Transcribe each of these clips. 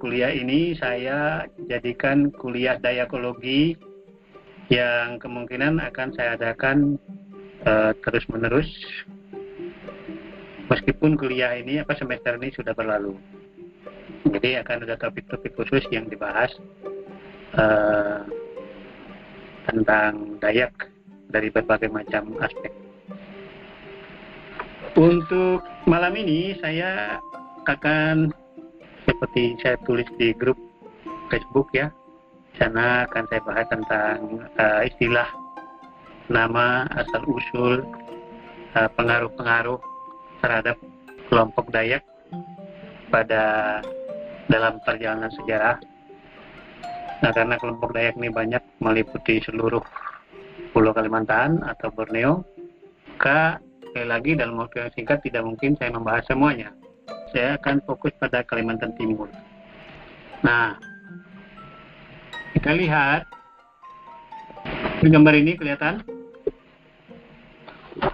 kuliah ini saya jadikan kuliah dayakologi yang kemungkinan akan saya adakan uh, terus-menerus meskipun kuliah ini apa semester ini sudah berlalu. Jadi akan ada topik-topik khusus yang dibahas uh, tentang Dayak dari berbagai macam aspek. Untuk malam ini saya akan seperti saya tulis di grup Facebook ya. Sana akan saya bahas tentang uh, istilah nama asal usul pengaruh pengaruh-pengaruh terhadap kelompok Dayak pada dalam perjalanan sejarah. Nah, karena kelompok Dayak ini banyak meliputi seluruh Pulau Kalimantan atau Borneo, maka sekali lagi dalam waktu yang singkat tidak mungkin saya membahas semuanya. Saya akan fokus pada Kalimantan Timur. Nah, kita lihat di gambar ini kelihatan?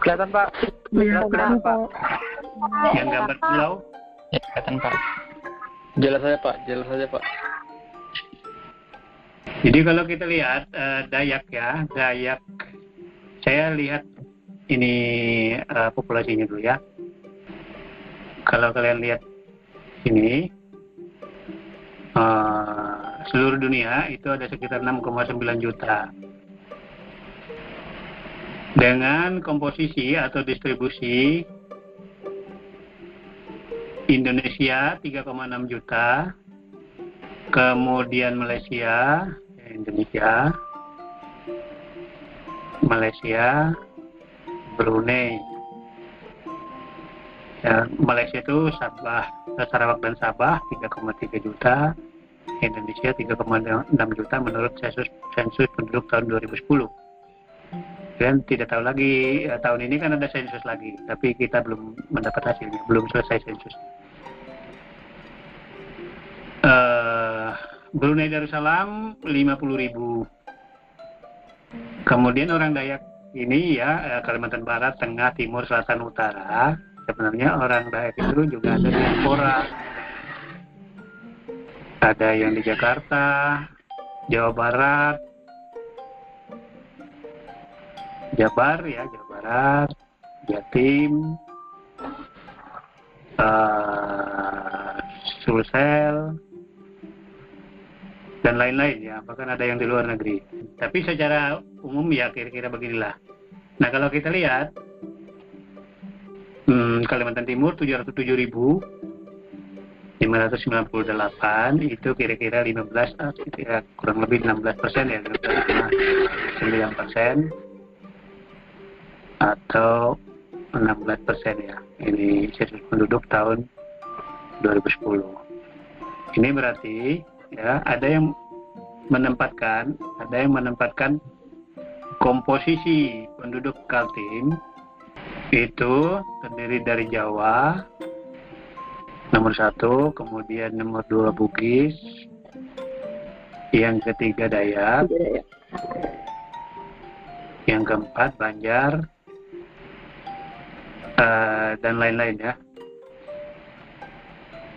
Kelihatan Pak. Kelihatan Pak. Yang gambar pulau? Ya, kelihatan Pak. Jelas saja Pak, jelas saja Pak. Jadi kalau kita lihat uh, Dayak ya, Dayak, saya lihat ini uh, populasinya dulu ya. Kalau kalian lihat ini uh, seluruh dunia itu ada sekitar 6,9 juta. Dengan komposisi atau distribusi Indonesia 3,6 juta, kemudian Malaysia, Indonesia, Malaysia, Brunei. Malaysia itu Sabah, Sarawak dan Sabah 3,3 juta, Indonesia 3,6 juta menurut sensus, sensus penduduk tahun 2010. Dan tidak tahu lagi ya, tahun ini kan ada sensus lagi, tapi kita belum mendapat hasilnya, belum selesai sensus. Uh, Brunei Darussalam 50 ribu. Kemudian orang Dayak ini ya eh, Kalimantan Barat, Tengah, Timur, Selatan, Utara. Sebenarnya orang Dayak itu juga ada di diaspora. Ada yang di Jakarta, Jawa Barat, Jabar ya, Jawa Barat, Jatim, uh, Sulsel, dan lain-lain ya. Bahkan ada yang di luar negeri. Tapi secara umum ya kira-kira beginilah. Nah kalau kita lihat hmm, Kalimantan Timur 707 ribu. 598 itu kira-kira 15 ya, kurang lebih 16 persen ya 9 persen. Atau 16 persen ya ini sensus penduduk tahun 2010 ini berarti ya ada yang menempatkan ada yang menempatkan komposisi penduduk Kaltim itu terdiri dari Jawa nomor satu kemudian nomor dua Bugis yang ketiga Dayak yang keempat Banjar uh, dan lain-lain ya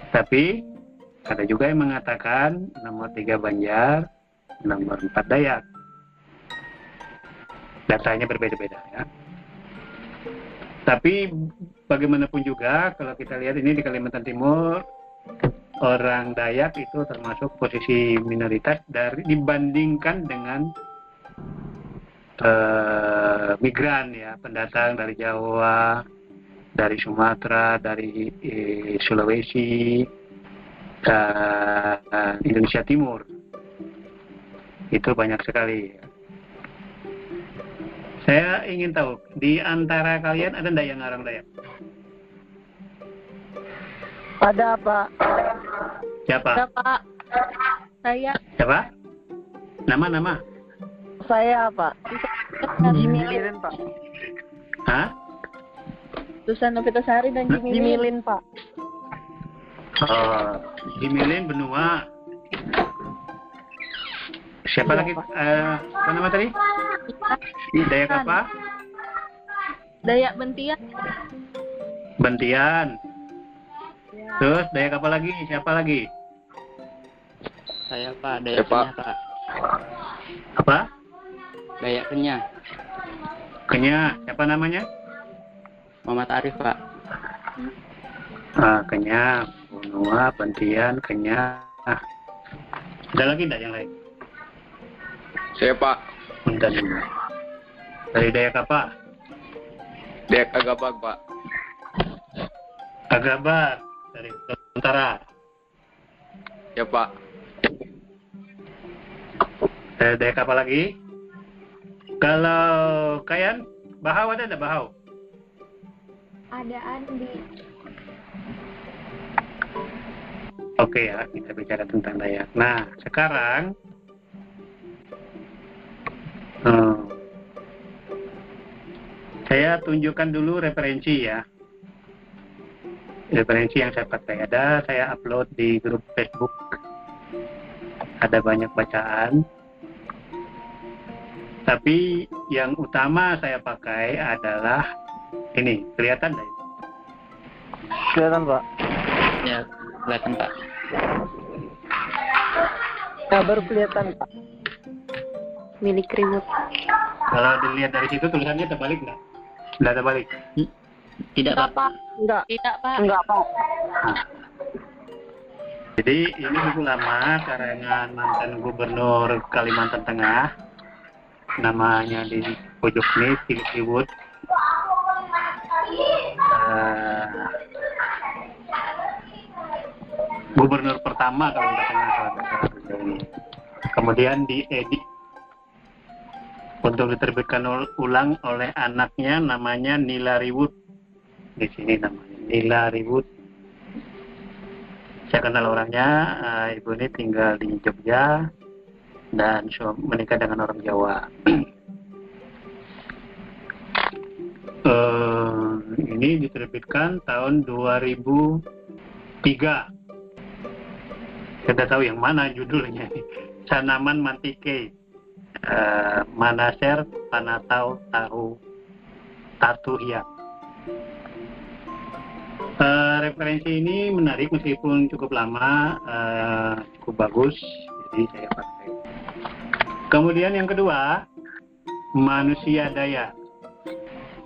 tapi ada juga yang mengatakan nomor tiga Banjar, nomor empat Dayak. Datanya berbeda-beda ya. Tapi bagaimanapun juga kalau kita lihat ini di Kalimantan Timur orang Dayak itu termasuk posisi minoritas dari dibandingkan dengan uh, migran ya pendatang dari Jawa, dari Sumatera, dari eh, Sulawesi, uh, Indonesia Timur. Itu banyak sekali saya ingin tahu di antara kalian ada ndak yang ngarang Dayak ada pak. Siapa? Ada pak. Saya. Siapa? Nama nama. Saya pak. Jimilin pak. Hah? Susan Novitasari dan Jimilin, Jimilin pak. Oh, Jimilin benua. Siapa iya, lagi? Uh, apa nama tadi? Dayak apa? Dayak Bentian. Bentian. Terus Dayak apa lagi? Siapa lagi? Saya Pak, Dayak Ya, Pak. Kenya Pak. Apa? Dayak Kenya. Kenya. Siapa namanya? Muhammad Arif Pak. Ah, Kenya, Bunua, Bantian, Kenya. Ah. Ada lagi enggak yang lain? Saya Pak, Dan dari Dayak apa? Dek Agabag Pak. Agabar dari Utara. Ya Pak, Dari Dayak apa lagi? Kalau Kayan, Bahau ada enggak Bahau? Ada Andi. Oke ya, kita bicara tentang Dayak. Nah, sekarang saya tunjukkan dulu referensi ya. Referensi yang saya pakai ada, saya upload di grup Facebook. Ada banyak bacaan. Tapi yang utama saya pakai adalah ini, kelihatan nggak? Kelihatan Pak. Ya, kelihatan Pak. Ya, baru kelihatan, Pak. Milik remote. Kalau dilihat dari situ tulisannya terbalik nggak? Nggak terbalik. Tidak Pak. Pak. Enggak, Tidak, Pak. enggak, Pak. Jadi ini buku lama karangan mantan gubernur Kalimantan Tengah. Namanya di pojok ini Tilly Wood. Eh, gubernur pertama Kalimantan Tengah kalau tidak salah. Kemudian diedit untuk diterbitkan ul- ulang oleh anaknya namanya Nila Riwood. Di sini namanya Nila Riwood saya kenal orangnya eh, ibu ini tinggal di Jogja dan menikah dengan orang Jawa. Eh, ini diterbitkan tahun 2003 kita tahu yang mana judulnya. Sanaman Mantike Eh, Manaser Panatau Tahu Tatu Hiap Eh, referensi ini menarik meskipun cukup lama, eh, cukup bagus, jadi saya pakai. Kemudian yang kedua, manusia daya.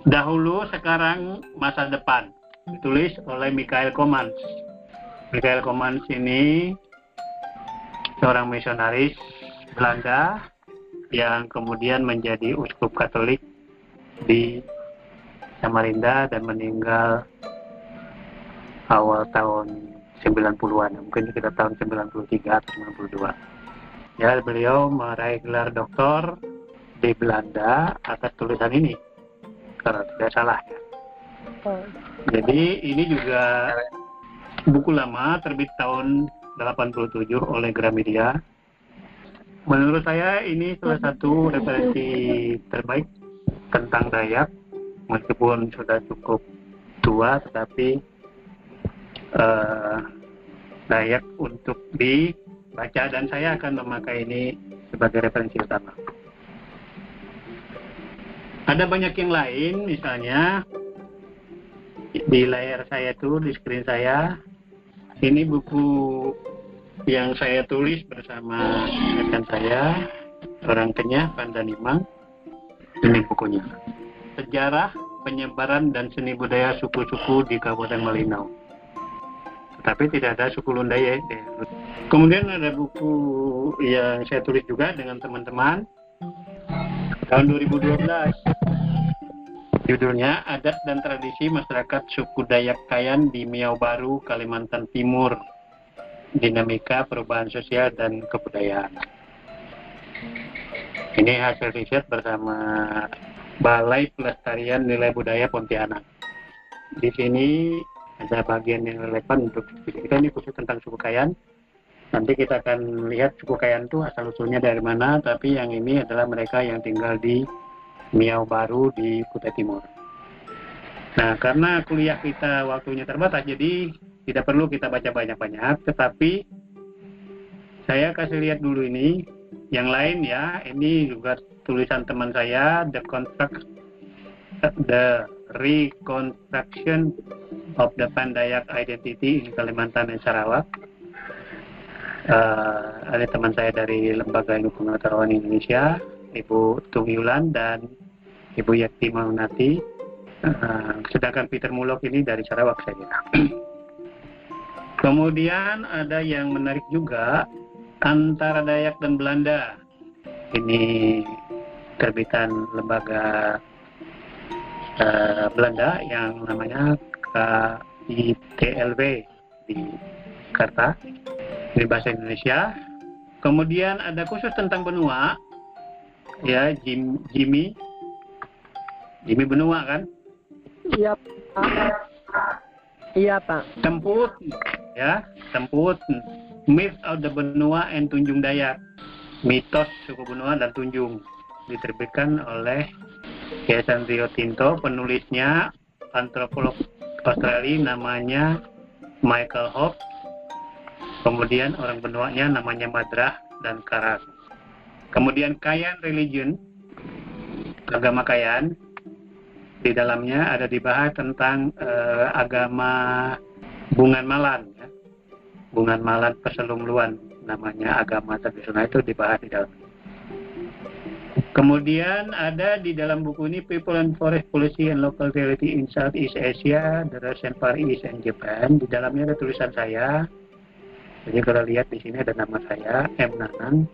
Dahulu, sekarang, masa depan. Ditulis oleh Michael Komans. Michael Komans ini seorang misionaris Belanda yang kemudian menjadi uskup Katolik di Samarinda dan meninggal awal tahun 90-an, mungkin sekitar tahun 93 atau 92. Ya, beliau meraih gelar doktor di Belanda atas tulisan ini, kalau tidak salah ya. Oh. Jadi ini juga buku lama terbit tahun 87 oleh Gramedia. Menurut saya ini salah satu referensi terbaik tentang Dayak, meskipun sudah cukup tua, tetapi eh, layak untuk dibaca dan saya akan memakai ini sebagai referensi utama. Ada banyak yang lain, misalnya di layar saya tuh, di screen saya, ini buku yang saya tulis bersama rekan saya, orang Kenya, Pandanimang. Ini bukunya. Sejarah penyebaran dan seni budaya suku-suku di Kabupaten Malinau tapi tidak ada suku Lundaye. Kemudian ada buku yang saya tulis juga dengan teman-teman tahun 2012. Judulnya Adat dan Tradisi Masyarakat Suku Dayak Kayan di Miau Baru, Kalimantan Timur. Dinamika Perubahan Sosial dan Kebudayaan. Ini hasil riset bersama Balai Pelestarian Nilai Budaya Pontianak. Di sini ada bagian yang relevan untuk kita ini khusus tentang suku Kayan. Nanti kita akan lihat suku Kayan itu asal usulnya dari mana, tapi yang ini adalah mereka yang tinggal di Miau Baru di Kutai Timur. Nah, karena kuliah kita waktunya terbatas, jadi tidak perlu kita baca banyak-banyak, tetapi saya kasih lihat dulu ini. Yang lain ya, ini juga tulisan teman saya, The Construct, The Reconstruction of the Pandayak Identity in Kalimantan dan Sarawak. eh, ada teman saya dari Lembaga Ilmu Pengetahuan Indonesia, Ibu Tung Yulan dan Ibu Yakti Maunati. Eh, sedangkan Peter Mulok ini dari Sarawak saya kira. Kemudian ada yang menarik juga antara Dayak dan Belanda. Ini terbitan lembaga eh, Belanda yang namanya KITLB di Jakarta di bahasa Indonesia. Kemudian ada khusus tentang benua, ya Jim, Jimmy, Jimmy benua kan, Iya, Pak. Iya, Pak. Temput, ya Temput, Myth of the Benua and Tunjung Dayak, mitos suku benua dan Tunjung, diterbitkan oleh Yayasan Rio Tinto, penulisnya antropolog Australia namanya Michael Hobbs, kemudian orang benuanya namanya Madrah dan Karak. Kemudian Kayan Religion, agama Kayan, di dalamnya ada dibahas tentang eh, agama Bungan Malan, ya. Bungan Malan Peselungluan, namanya agama tradisional itu dibahas di dalam. Kemudian ada di dalam buku ini People and Forest Policy and Local Reality in Southeast Asia, the Russian Far East and Japan. Di dalamnya ada tulisan saya. Jadi kalau lihat di sini ada nama saya, M. Nanang.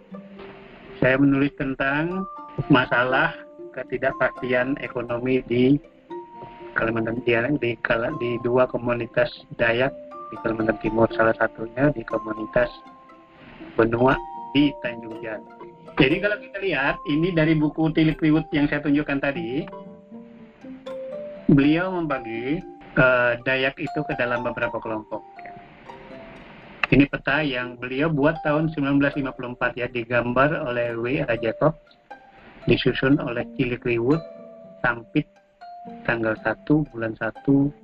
Saya menulis tentang masalah ketidakpastian ekonomi di Kalimantan di, di, di dua komunitas Dayak di Kalimantan Timur salah satunya di komunitas Benua di Tanjung Jati. Jadi kalau kita lihat ini dari buku Tilik Riwut yang saya tunjukkan tadi, beliau membagi uh, Dayak itu ke dalam beberapa kelompok. Ini peta yang beliau buat tahun 1954 ya, digambar oleh W. A. Jacob, disusun oleh Tilik Riwut, Sampit, tanggal 1 bulan 1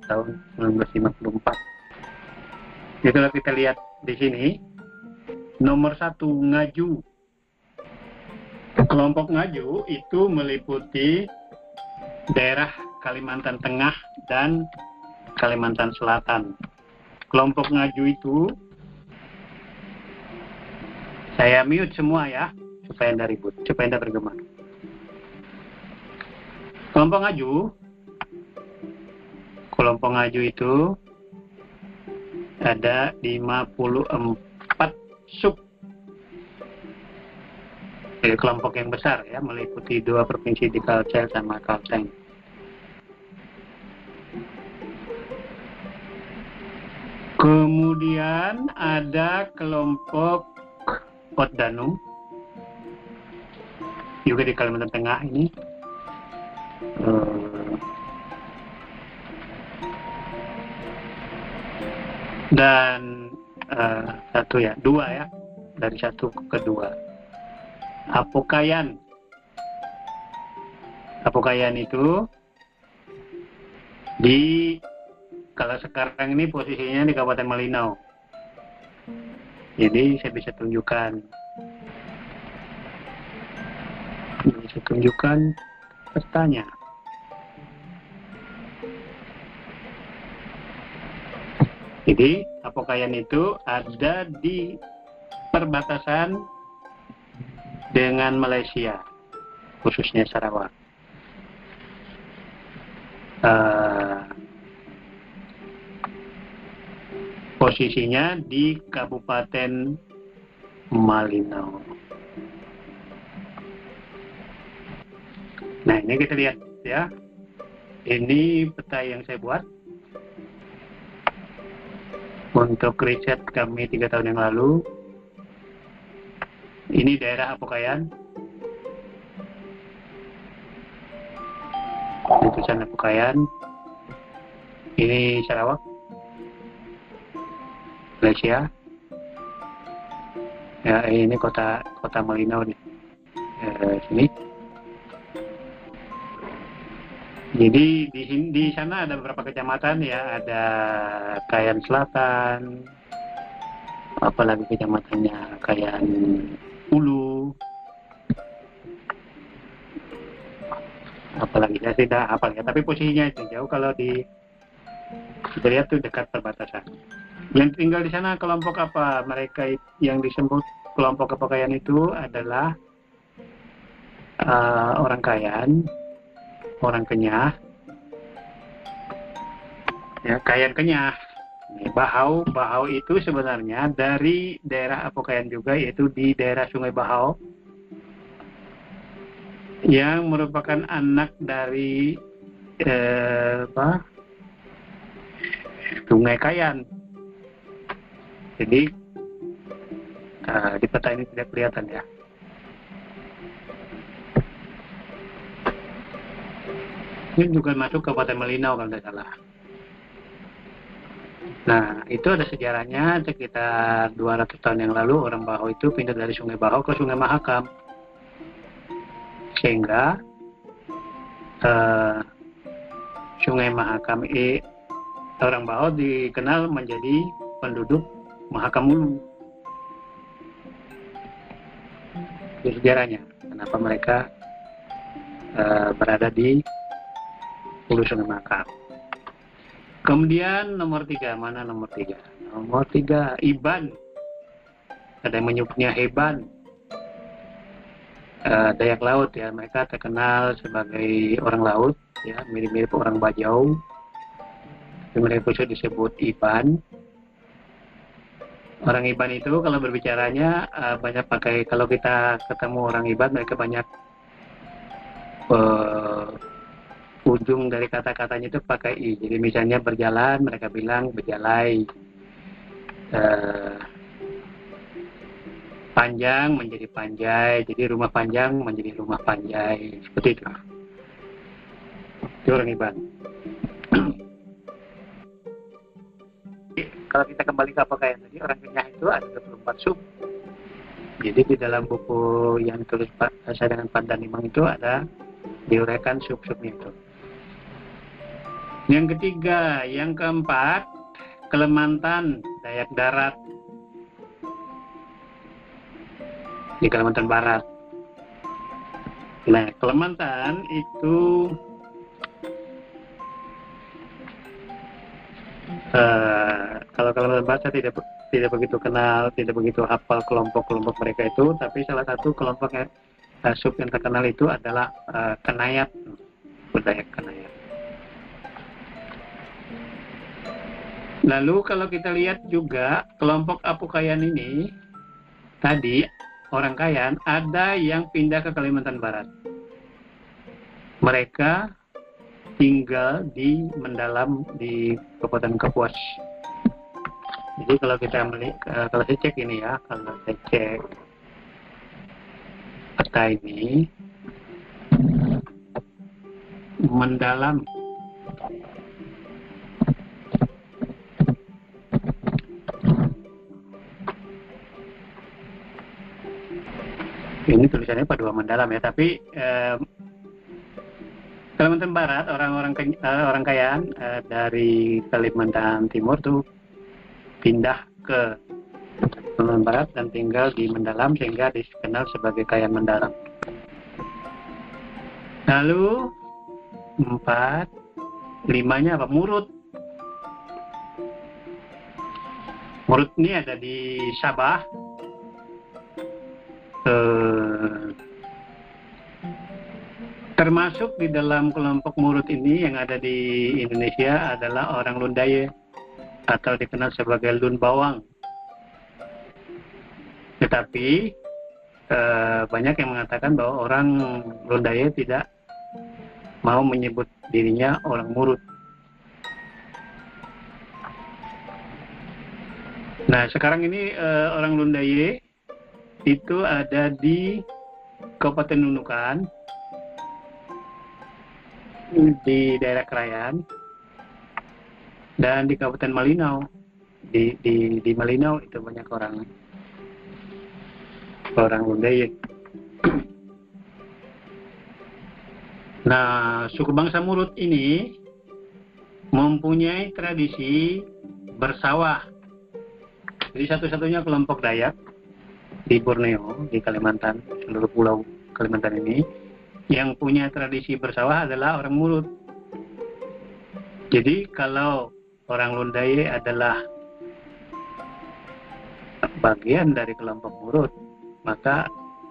tahun 1954. Jadi kalau kita lihat di sini, nomor satu ngaju Kelompok Ngaju itu meliputi daerah Kalimantan Tengah dan Kalimantan Selatan. Kelompok Ngaju itu saya mute semua ya, supaya tidak ribut, supaya tidak bergema. Kelompok Ngaju, kelompok Ngaju itu ada 54 sub jadi kelompok yang besar ya meliputi dua provinsi di Kalsel sama Kalseng. Kemudian ada kelompok Pot Danum juga di Kalimantan Tengah ini. Eh, dan uh, satu ya, dua ya, dari satu ke dua. Apokayan. Apokayan itu di kalau sekarang ini posisinya di Kabupaten Malinau. Jadi saya bisa tunjukkan. Bisa tunjukkan petanya. Jadi Apokayan itu ada di perbatasan dengan Malaysia, khususnya Sarawak. Uh, posisinya di Kabupaten Malinau. Nah ini kita lihat ya, ini peta yang saya buat untuk riset kami tiga tahun yang lalu ini daerah Apokayan. Itu sana Apokayan. Ini Sarawak. Malaysia. Ya, ini kota kota Malinau nih. Eh, sini. Jadi di di sana ada beberapa kecamatan ya, ada Kayan Selatan, apalagi kecamatannya Kayan Ulu. Apalagi saya tidak apa ya tapi posisinya itu jauh kalau di kita lihat tuh dekat perbatasan. Yang tinggal di sana kelompok apa? Mereka yang disebut kelompok kepakaian itu adalah uh, orang Kayan, orang Kenyah, ya Kayan Kenyah. Bahau, Bahau itu sebenarnya dari daerah Apokayan juga, yaitu di daerah Sungai Bahau, yang merupakan anak dari eh, apa, Sungai Kayan. Jadi uh, di peta ini tidak kelihatan ya. Ini juga masuk ke Kabupaten Melinau kalau tidak salah. Nah, itu ada sejarahnya sekitar 200 tahun yang lalu orang Baho itu pindah dari Sungai Baho ke Sungai Mahakam. Sehingga uh, Sungai Mahakam eh, orang Baho dikenal menjadi penduduk Mahakam Ulu. Itu sejarahnya. Kenapa mereka uh, berada di Sungai Mahakam. Kemudian nomor tiga, mana nomor tiga? Nomor tiga, Iban. Ada yang menyebutnya Heban. Uh, Dayak Laut ya, mereka terkenal sebagai orang laut, ya mirip-mirip orang Bajau. Tapi mereka khusus disebut Iban. Orang Iban itu kalau berbicaranya uh, banyak pakai, kalau kita ketemu orang Iban mereka banyak uh, ujung dari kata-katanya itu pakai i. Jadi misalnya berjalan, mereka bilang berjalai. Uh, panjang menjadi panjai. Jadi rumah panjang menjadi rumah panjai. Seperti itu. Itu orang Iban. Kalau kita kembali ke apa kayak tadi, orang Kenyah itu ada 24 sub. Jadi di dalam buku yang ditulis saya dengan Pandan Imang itu ada diuraikan sub-subnya itu. Yang ketiga, yang keempat, Kalimantan, Dayak Darat. Di Kalimantan Barat. Nah, Kalimantan itu uh, kalau Barat saya tidak tidak begitu kenal, tidak begitu hafal kelompok-kelompok mereka itu, tapi salah satu kelompok yang uh, sub yang terkenal itu adalah uh, Kenayat, budaya Kenayat. Lalu kalau kita lihat juga kelompok Apukayan ini tadi orang Kayan ada yang pindah ke Kalimantan Barat. Mereka tinggal di mendalam di Kabupaten Kapuas. Jadi kalau kita melihat, kalau saya cek ini ya, kalau saya cek peta ini mendalam ini tulisannya Padua Mendalam ya, tapi eh, Kalimantan Barat orang-orang uh, orang Kayan uh, dari Kalimantan Timur tuh pindah ke Kalimantan Barat dan tinggal di Mendalam sehingga dikenal sebagai Kayan Mendalam. Lalu empat limanya apa Murut. Murut ini ada di Sabah, termasuk di dalam kelompok murid ini yang ada di Indonesia adalah orang Lundaye atau dikenal sebagai Lun Bawang. Tetapi eh, banyak yang mengatakan bahwa orang Lundaye tidak mau menyebut dirinya orang murut. Nah sekarang ini eh, orang Lundaye itu ada di Kabupaten Nunukan di daerah Krayan dan di Kabupaten Malinau di di di Malinau itu banyak orang orang Lundaye. Nah, suku bangsa Murut ini mempunyai tradisi bersawah. Jadi satu-satunya kelompok Dayak di Borneo, di Kalimantan, seluruh pulau Kalimantan ini yang punya tradisi bersawah adalah orang Mulut. Jadi kalau orang Lundaye adalah bagian dari kelompok Murut, maka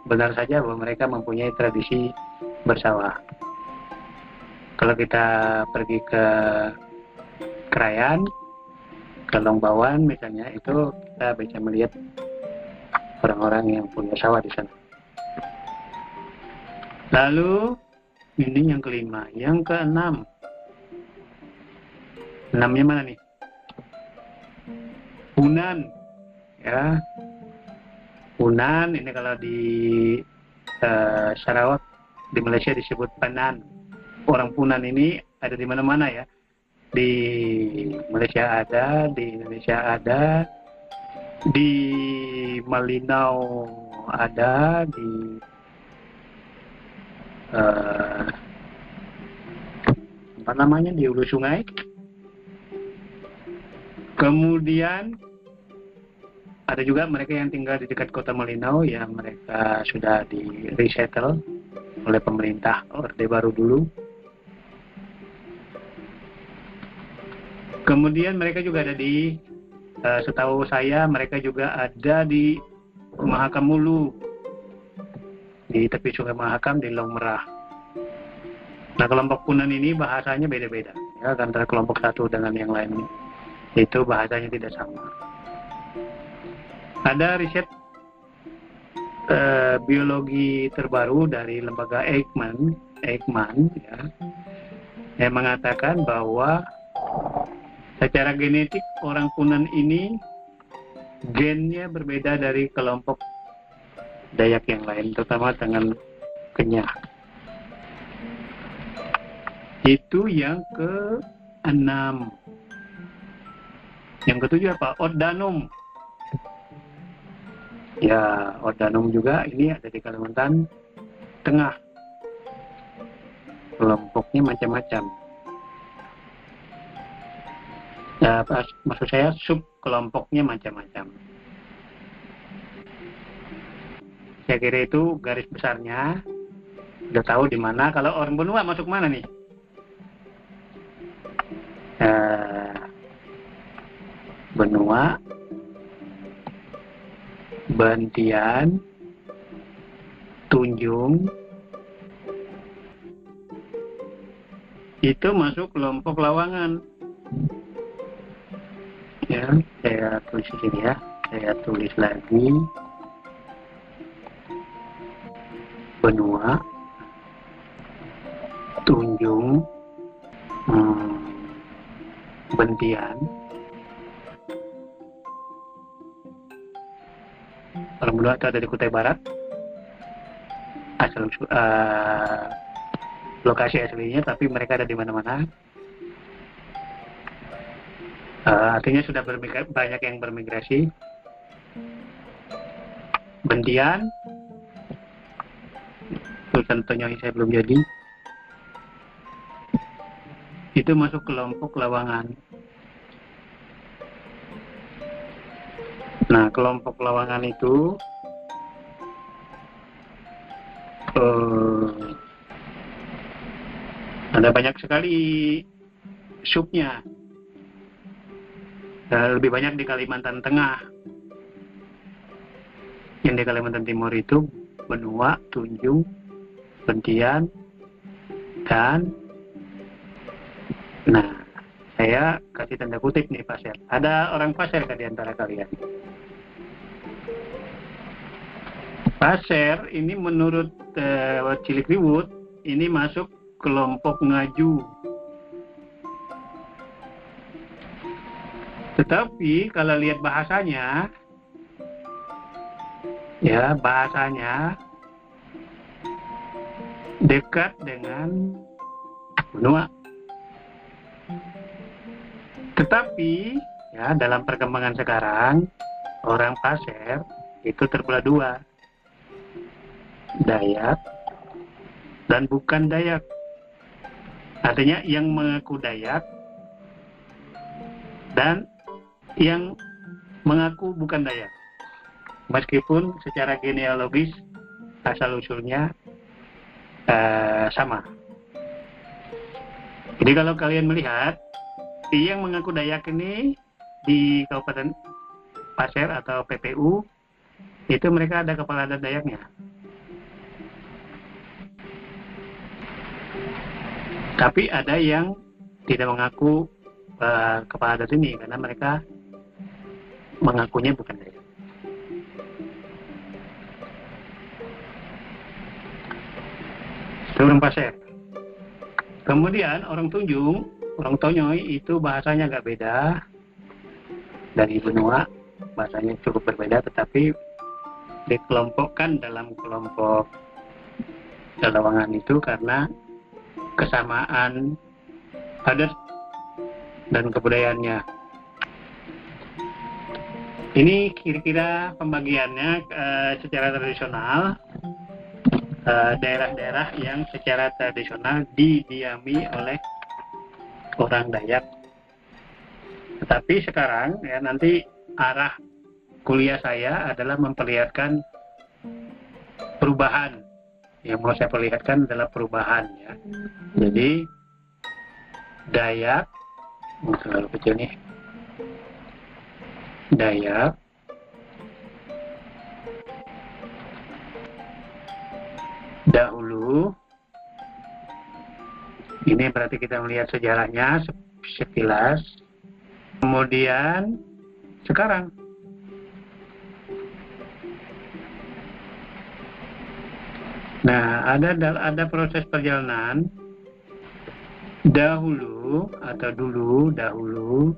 benar saja bahwa mereka mempunyai tradisi bersawah. Kalau kita pergi ke Krayan, ke Longbawan misalnya, itu kita bisa melihat orang-orang yang punya sawah di sana. Lalu ini yang kelima, yang keenam. Enamnya mana nih? Hunan, ya. Hunan ini kalau di uh, Sarawak di Malaysia disebut Panan. Orang Punan ini ada di mana-mana ya. Di Malaysia ada, di Indonesia ada, di Malinau ada, di uh, apa namanya di hulu sungai. Kemudian ada juga mereka yang tinggal di dekat kota Malinau yang mereka sudah di resettle oleh pemerintah Orde Baru dulu. Kemudian mereka juga ada di, uh, setahu saya mereka juga ada di Mahakam Mulu, di tepi sungai Mahakam di Long Merah. Nah kelompok Punan ini bahasanya beda-beda, ya antara kelompok satu dengan yang lain itu bahasanya tidak sama. Ada riset uh, biologi terbaru dari lembaga Eijkman, Eijkman ya, yang mengatakan bahwa secara genetik orang Punan ini gennya berbeda dari kelompok Dayak yang lain, terutama dengan Kenyah. Itu yang ke enam. Yang ketujuh apa? Ordanum. Ya, Ordanum juga ini ada di Kalimantan Tengah. Kelompoknya macam-macam. Ya, maksud saya sub kelompoknya macam-macam. Saya kira itu garis besarnya. Udah tahu di mana. Kalau orang benua masuk mana nih? Uh, benua Bantian, Tunjung, itu masuk kelompok lawangan. Ya, saya tulis di sini ya. Saya tulis lagi. Benua, Tunjung, hmm, Bentian, Benua itu ada di Kutai Barat. Asal uh, lokasi aslinya, tapi mereka ada di mana-mana. Uh, artinya sudah banyak yang bermigrasi. Bentian, itu contohnya saya belum jadi. Itu masuk kelompok lawangan. Nah, kelompok lawangan itu uh, ada banyak sekali subnya. Uh, lebih banyak di Kalimantan Tengah. Yang di Kalimantan Timur itu Benua, Tunjung, Bentian, dan nah saya kasih tanda kutip nih pasir. Ada orang pasir di antara kalian? Pasir ini menurut uh, Cilik Riwut ini masuk kelompok ngaju. Tetapi kalau lihat bahasanya, ya bahasanya dekat dengan benua. Tetapi ya dalam perkembangan sekarang orang pasir itu terbelah dua Dayak dan bukan Dayak. Artinya yang mengaku Dayak dan yang mengaku bukan Dayak. Meskipun secara genealogis asal usulnya uh, sama. Jadi kalau kalian melihat yang mengaku Dayak ini di Kabupaten Pasir atau PPU itu mereka ada kepala adat Dayaknya. Tapi ada yang tidak mengaku uh, kepala adat ini karena mereka mengakunya bukan Orang Pasir. Kemudian orang Tunjung, orang Tonyoy itu bahasanya agak beda dari benua, bahasanya cukup berbeda tetapi dikelompokkan dalam kelompok Dalawangan itu karena kesamaan adat dan kebudayaannya. Ini kira-kira pembagiannya uh, secara tradisional daerah-daerah uh, yang secara tradisional didiami oleh orang Dayak. Tetapi sekarang ya nanti arah kuliah saya adalah memperlihatkan perubahan. Yang mau saya perlihatkan adalah perubahan ya. Jadi Dayak terlalu kecil nih. Dayak dahulu ini berarti kita melihat sejarahnya sekilas. Kemudian sekarang. Nah ada ada proses perjalanan. Dahulu atau dulu dahulu.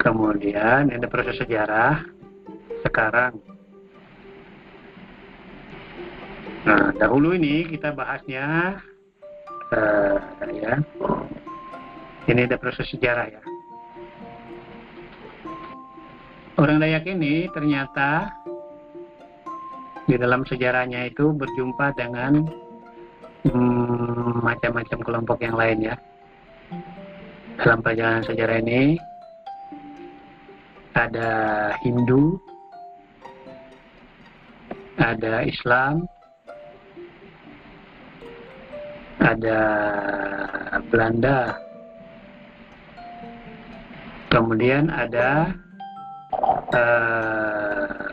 Kemudian ada proses sejarah. Sekarang Nah, dahulu ini kita bahasnya uh, ya. Ini ada proses sejarah ya. Orang Dayak ini ternyata di dalam sejarahnya itu berjumpa dengan hmm, macam-macam hmm, kelompok yang lain ya. Dalam perjalanan sejarah ini ada Hindu, ada Islam, ada Belanda. Kemudian ada uh,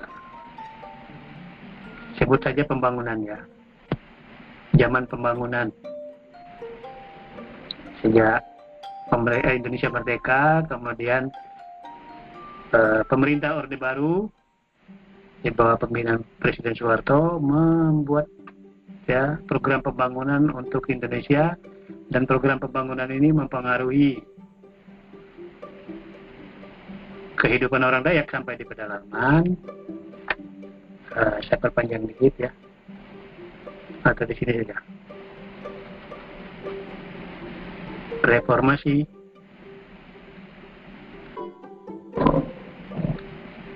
sebut saja pembangunan ya. Zaman pembangunan. Sejak eh, Indonesia merdeka kemudian uh, pemerintah Orde Baru di bawah pembinaan Presiden Soeharto membuat ya program pembangunan untuk Indonesia dan program pembangunan ini mempengaruhi kehidupan orang Dayak sampai di pedalaman. Uh, saya perpanjang dikit ya, atau di sini saja. Reformasi.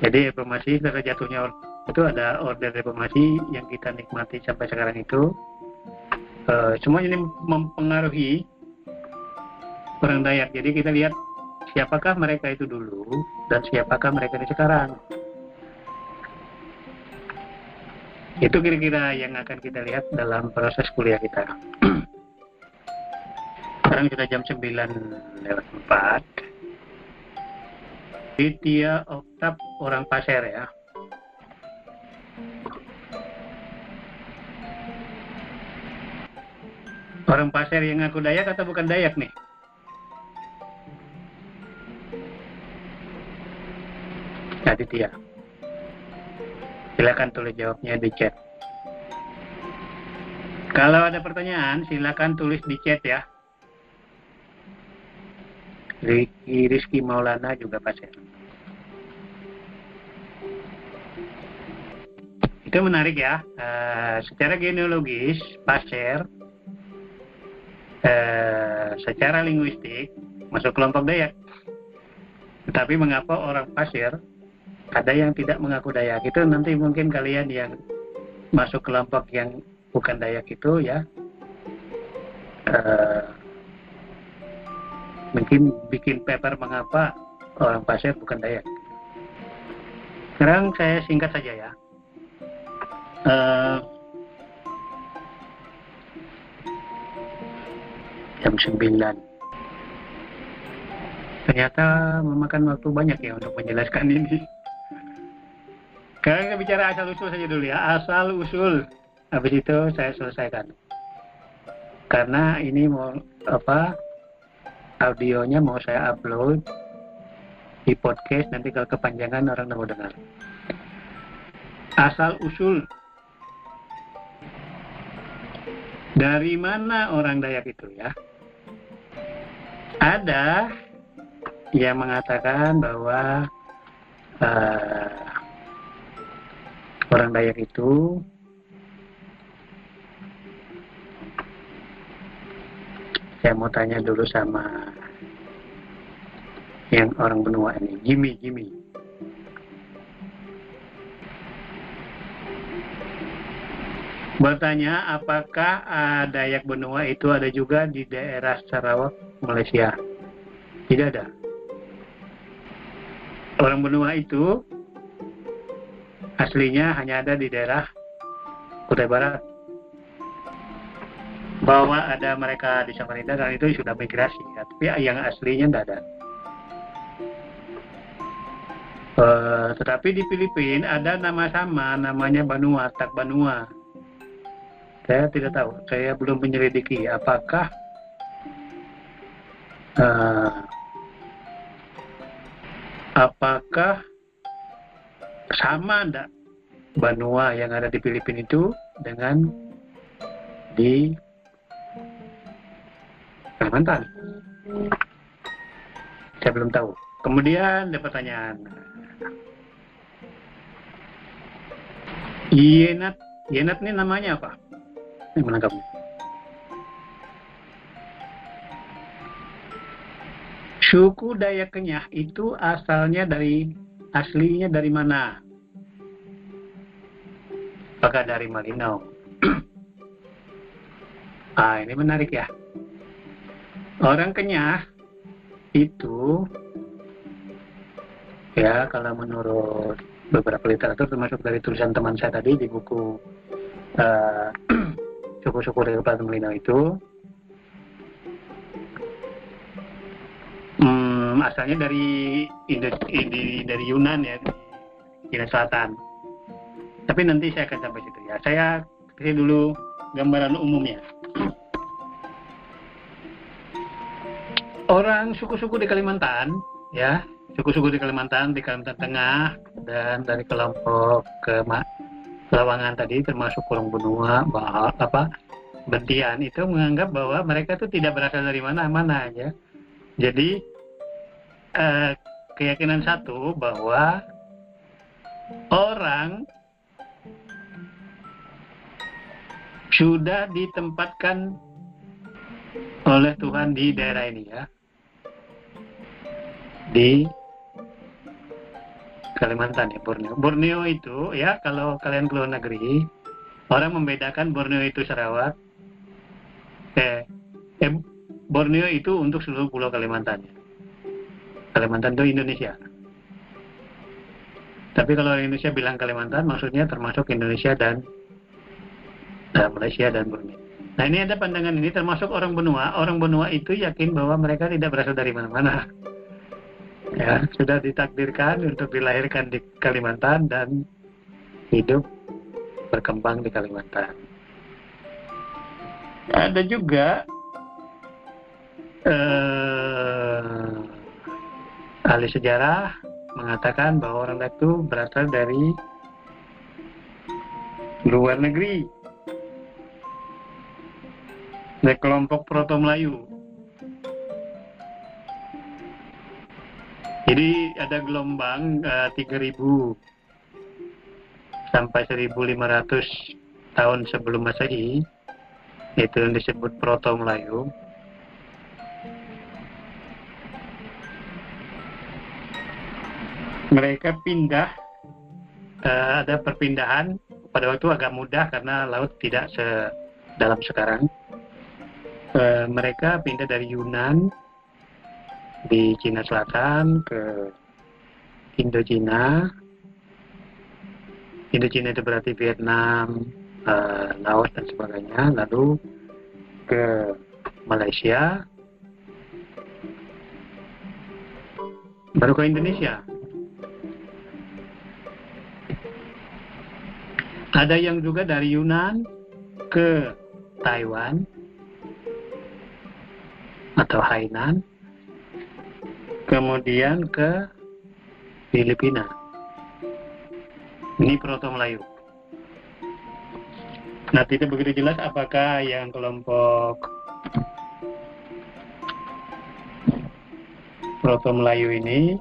Jadi reformasi setelah jatuhnya itu ada order reformasi yang kita nikmati sampai sekarang itu. Uh, semua ini mempengaruhi orang Dayak. Jadi kita lihat siapakah mereka itu dulu dan siapakah mereka ini sekarang. Itu kira-kira yang akan kita lihat dalam proses kuliah kita. Sekarang sudah jam 9 lewat 4 Ditya Oktab orang Pasir ya Orang pasir yang ngaku Dayak atau bukan Dayak nih? Aditya. Silakan tulis jawabnya di chat. Kalau ada pertanyaan, silakan tulis di chat ya. Rizky, Rizky Maulana juga pasir. Itu menarik ya. Uh, secara genealogis, pasir eh, secara linguistik masuk kelompok Dayak. Tetapi mengapa orang pasir ada yang tidak mengaku Dayak itu nanti mungkin kalian yang masuk kelompok yang bukan Dayak itu ya eh, mungkin bikin paper mengapa orang pasir bukan Dayak. Sekarang saya singkat saja ya. Uh, jam 9 Ternyata memakan waktu banyak ya untuk menjelaskan ini. Sekarang kita bicara asal usul saja dulu ya. Asal usul. Habis itu saya selesaikan. Karena ini mau apa audionya mau saya upload di podcast nanti kalau kepanjangan orang mau dengar. Asal usul dari mana orang Dayak itu ya? Ada yang mengatakan bahwa uh, orang Dayak itu saya mau tanya dulu sama yang orang benua ini, Jimmy, Jimmy. Bertanya, apakah uh, Dayak benua itu ada juga di daerah Sarawak, Malaysia? Tidak ada. Orang benua itu aslinya hanya ada di daerah Kutai Barat, bahwa ada mereka di Samarinda dan itu sudah migrasi ya. tapi yang aslinya tidak ada uh, tetapi di Filipina ada nama sama namanya Banua Tak Banua saya tidak tahu saya belum menyelidiki apakah uh, apakah sama enggak Banua yang ada di Filipina itu dengan di Kalimantan? Saya belum tahu. Kemudian ada pertanyaan. Yenat, Yenat ini namanya apa? Ini menangkapnya. Suku Dayak Kenyah itu asalnya dari aslinya dari mana? Apakah dari Malinau? ah, ini menarik ya. Orang kenyah itu ya kalau menurut beberapa literatur termasuk dari tulisan teman saya tadi di buku uh, suku-suku dari Platon Melino itu hmm, asalnya dari Indo, dari Yunan ya Cina Selatan. Tapi nanti saya akan sampai situ ya. Saya kasih dulu gambaran umumnya. Orang suku-suku di Kalimantan ya suku-suku di Kalimantan di Kalimantan Tengah dan dari kelompok ke Lawangan tadi termasuk kurung benua bahal, apa Bentian itu menganggap bahwa mereka itu tidak berasal dari mana-mana aja jadi eh, keyakinan satu bahwa orang sudah ditempatkan oleh Tuhan di daerah ini ya di Kalimantan ya Borneo. Borneo itu ya kalau kalian keluar negeri orang membedakan Borneo itu Sarawak. Eh, eh Borneo itu untuk seluruh pulau Kalimantan. Kalimantan itu Indonesia. Tapi kalau Indonesia bilang Kalimantan maksudnya termasuk Indonesia dan uh, Malaysia dan Borneo. Nah ini ada pandangan ini termasuk orang benua. Orang benua itu yakin bahwa mereka tidak berasal dari mana-mana ya sudah ditakdirkan untuk dilahirkan di Kalimantan dan hidup berkembang di Kalimantan. Ada juga eh, ahli sejarah mengatakan bahwa orang itu berasal dari luar negeri dari kelompok Proto Melayu Jadi ada gelombang uh, eh, 3000 sampai 1500 tahun sebelum Masehi itu yang disebut Proto Melayu. Mereka pindah uh, ada perpindahan pada waktu agak mudah karena laut tidak sedalam sekarang. Uh, mereka pindah dari Yunan di Cina Selatan ke Indochina. Indochina itu berarti Vietnam, uh, Laos dan sebagainya. Lalu ke Malaysia. baru ke Indonesia. Ada yang juga dari Yunan ke Taiwan atau Hainan, kemudian ke Filipina. Ini Proto Melayu. Nah, tidak begitu jelas apakah yang kelompok Proto Melayu ini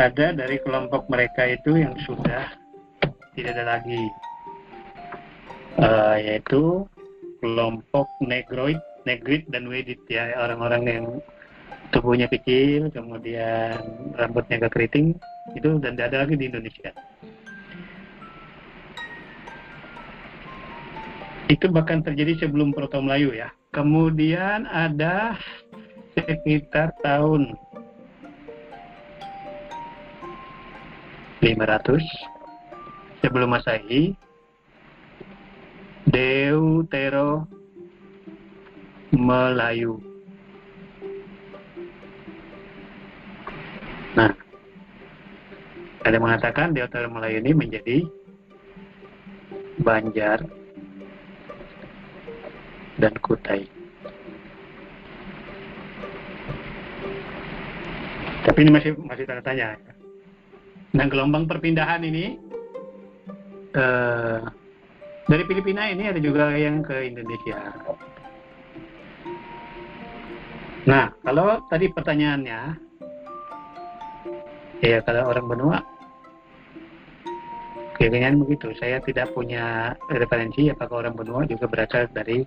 ada dari kelompok mereka itu yang sudah tidak ada lagi uh, yaitu kelompok Negroid, Negrid dan Wedit ya orang-orang yang tubuhnya kecil kemudian rambutnya agak keriting itu dan tidak ada lagi di Indonesia. Itu bahkan terjadi sebelum Proto Melayu ya. Kemudian ada sekitar tahun 500 sebelum Masehi Deutero Melayu. Nah, ada yang mengatakan Deutero Melayu ini menjadi Banjar dan Kutai. Tapi ini masih masih tanda tanya. Nah, gelombang perpindahan ini eh, dari Filipina ini ada juga yang ke Indonesia. Nah, kalau tadi pertanyaannya, ya kalau orang benua, kayaknya begitu. Saya tidak punya referensi apakah orang benua juga berasal dari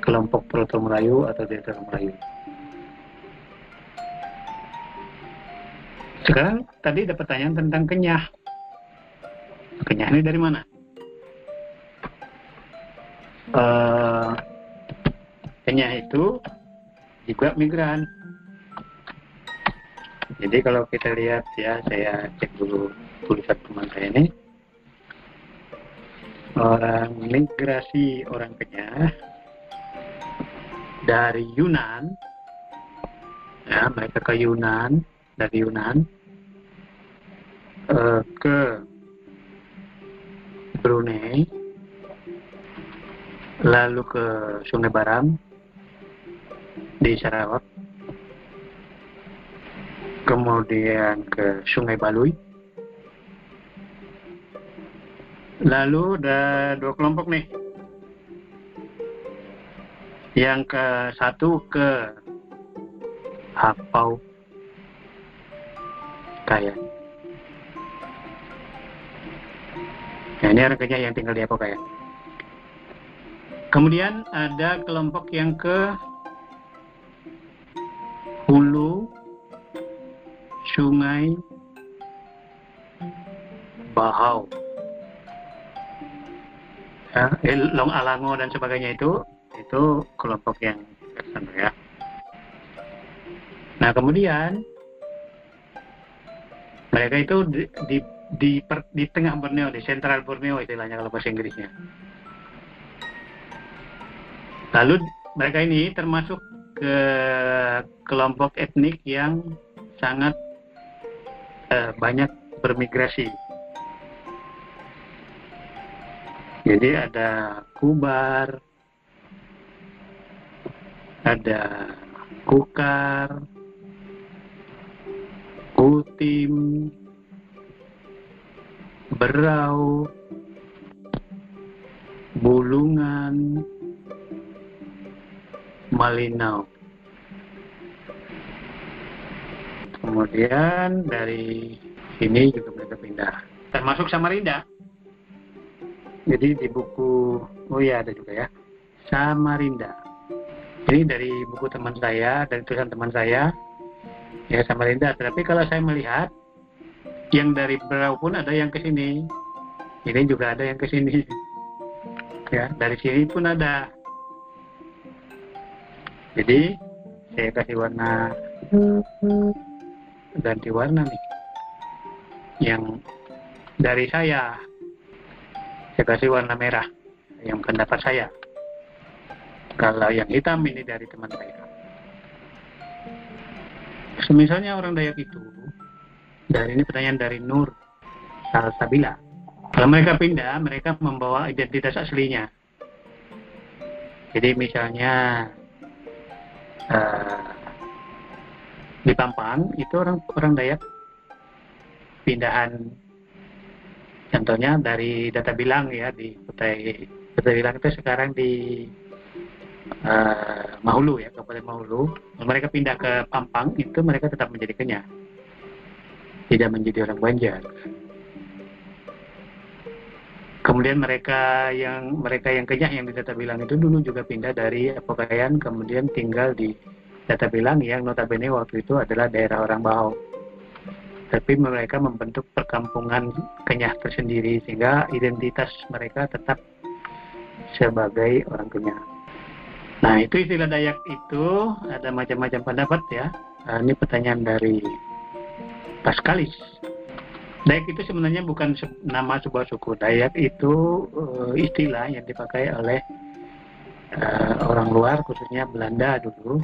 kelompok Proto Melayu atau Delta Melayu. Sekarang tadi ada pertanyaan tentang kenyah. Kenyah ini dari mana? uh, Kenyah itu juga migran. Jadi kalau kita lihat ya, saya cek dulu tulisan teman saya ini. Orang migrasi orang Kenyah dari Yunan, ya mereka ke Yunan, dari Yunan uh, ke Brunei, lalu ke Sungai Baram di Sarawak, kemudian ke Sungai Baluy, lalu ada dua kelompok nih. Yang ke satu ke Hapau Kayan. Nah, ini orang yang tinggal di Hapau Kayan. Kemudian ada kelompok yang ke hulu sungai Bahau. Ya, Long Alango dan sebagainya itu itu kelompok yang sana ya. Nah kemudian mereka itu di di di, per, di tengah Borneo di sentral Borneo istilahnya kalau bahasa Inggrisnya. Lalu mereka ini termasuk ke kelompok etnik yang sangat uh, banyak bermigrasi. Jadi ada Kubar, ada Kukar, Kutim, Berau, Bulungan, Malinau. Kemudian dari sini juga mereka pindah. Termasuk Samarinda. Jadi di buku, oh ya ada juga ya, Samarinda. Ini dari buku teman saya, dari tulisan teman saya, ya Samarinda. Tapi kalau saya melihat, yang dari Berau pun ada yang ke sini. Ini juga ada yang ke sini. Ya, dari sini pun ada jadi saya kasih warna ganti warna nih yang dari saya saya kasih warna merah yang pendapat saya kalau yang hitam ini dari teman saya Misalnya orang Dayak itu, dari ini pertanyaan dari Nur Salsabila. Kalau mereka pindah, mereka membawa identitas aslinya. Jadi misalnya uh, di Pampang itu orang orang Dayak pindahan contohnya dari data bilang ya di Kutai Kutai bilang itu sekarang di uh, Mahulu ya Kabupaten Mahulu mereka pindah ke Pampang itu mereka tetap menjadi kenyang tidak menjadi orang Banjar. Kemudian mereka yang mereka yang kenyang yang di data bilang itu dulu juga pindah dari Pekayan kemudian tinggal di data bilang yang notabene waktu itu adalah daerah orang Bahau tapi mereka membentuk perkampungan kenyah tersendiri sehingga identitas mereka tetap sebagai orang kenyah Nah, itu istilah Dayak itu ada macam-macam pendapat ya. Nah, ini pertanyaan dari Paskalis. Dayak itu sebenarnya bukan nama sebuah suku. Dayak itu uh, istilah yang dipakai oleh uh, orang luar, khususnya Belanda dulu,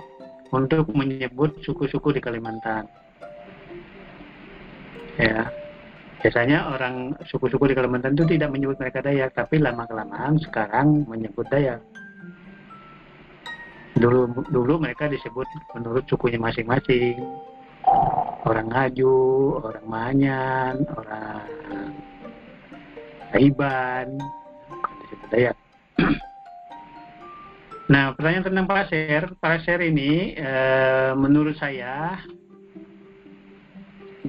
untuk menyebut suku-suku di Kalimantan. Ya, biasanya orang suku-suku di Kalimantan itu tidak menyebut mereka Dayak, tapi lama-kelamaan sekarang menyebut Dayak dulu dulu mereka disebut menurut sukunya masing-masing. Orang Ngaju, orang Manyan, orang Iban, disebut Dayak. Nah, pertanyaan tentang pasir, pasir ini e, menurut saya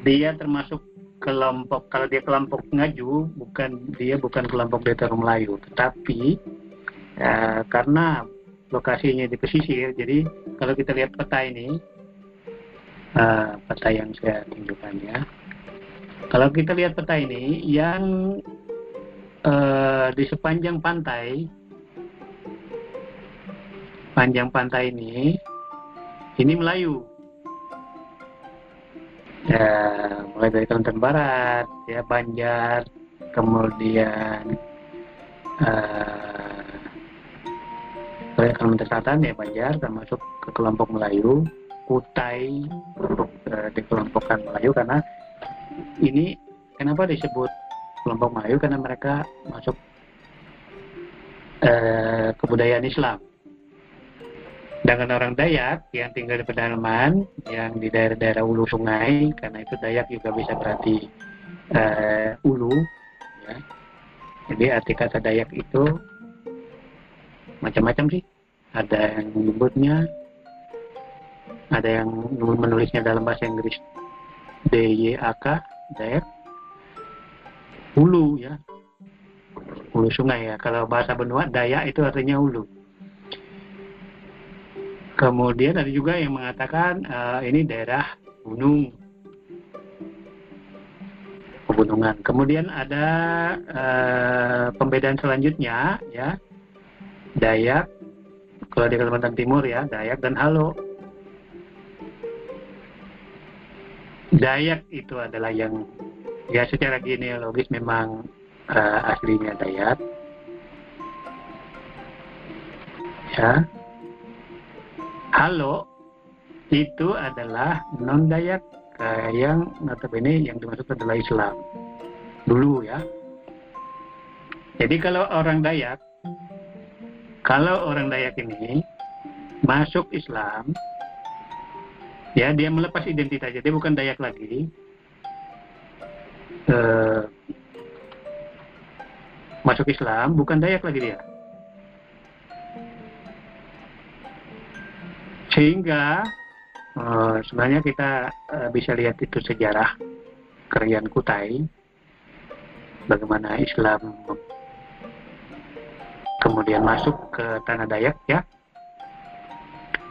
dia termasuk kelompok kalau dia kelompok ngaju bukan dia bukan kelompok Detero Melayu, tetapi e, karena lokasinya di pesisir. Jadi kalau kita lihat peta ini, uh, peta yang saya tunjukkan ya. Kalau kita lihat peta ini, yang uh, di sepanjang pantai, panjang pantai ini, ini Melayu. Ya, mulai dari Kalimantan Barat, ya Banjar, kemudian uh, wilayah Kalimantan Selatan ya Banjar termasuk ke kelompok Melayu, Kutai untuk uh, dikelompokkan Melayu karena ini kenapa disebut kelompok Melayu karena mereka masuk uh, kebudayaan Islam. Dengan orang Dayak yang tinggal di pedalaman, yang di daerah-daerah ulu sungai, karena itu Dayak juga bisa berarti uh, ulu. Ya. Jadi arti kata Dayak itu macam-macam sih. Ada yang menyebutnya ada yang menulisnya dalam bahasa Inggris. DYAK Dayak hulu ya. Hulu sungai ya. Kalau bahasa benua Dayak itu artinya hulu. Kemudian ada juga yang mengatakan uh, ini daerah gunung. Pegunungan. Kemudian ada uh, pembedaan selanjutnya ya Dayak, kalau di Kalimantan Timur ya, Dayak dan Halo. Dayak itu adalah yang ya secara genealogis memang uh, aslinya Dayak. Ya. Halo itu adalah non Dayak uh, yang notabene yang dimaksud adalah Islam dulu ya. Jadi kalau orang Dayak kalau orang Dayak ini masuk Islam, ya dia melepas identitas, jadi bukan Dayak lagi. Eh, masuk Islam bukan Dayak lagi dia. Sehingga eh, sebenarnya kita eh, bisa lihat itu sejarah kerajaan Kutai, bagaimana Islam kemudian masuk ke tanah Dayak ya.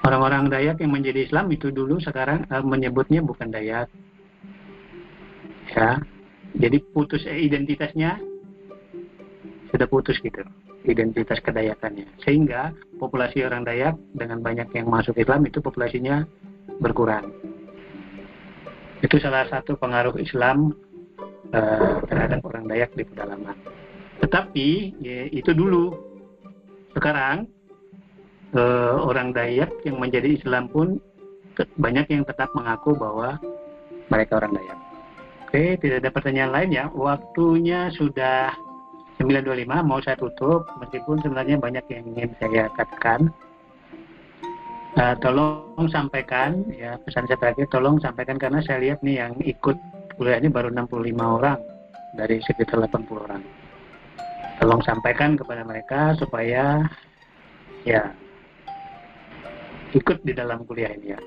Orang-orang Dayak yang menjadi Islam itu dulu sekarang uh, menyebutnya bukan Dayak. Ya. Jadi putus eh, identitasnya sudah putus gitu identitas kedayakannya sehingga populasi orang Dayak dengan banyak yang masuk Islam itu populasinya berkurang itu salah satu pengaruh Islam uh, terhadap orang Dayak di pedalaman tetapi ya, itu dulu sekarang eh, orang Dayak yang menjadi Islam pun banyak yang tetap mengaku bahwa mereka orang Dayak. Oke, tidak ada pertanyaan lain ya. Waktunya sudah 9.25, mau saya tutup, meskipun sebenarnya banyak yang ingin saya katakan. Eh, tolong sampaikan, ya pesan saya terakhir, tolong sampaikan karena saya lihat nih yang ikut kuliah ini baru 65 orang dari sekitar 80 orang. Tolong sampaikan kepada mereka supaya ya ikut di dalam kuliah ini ya.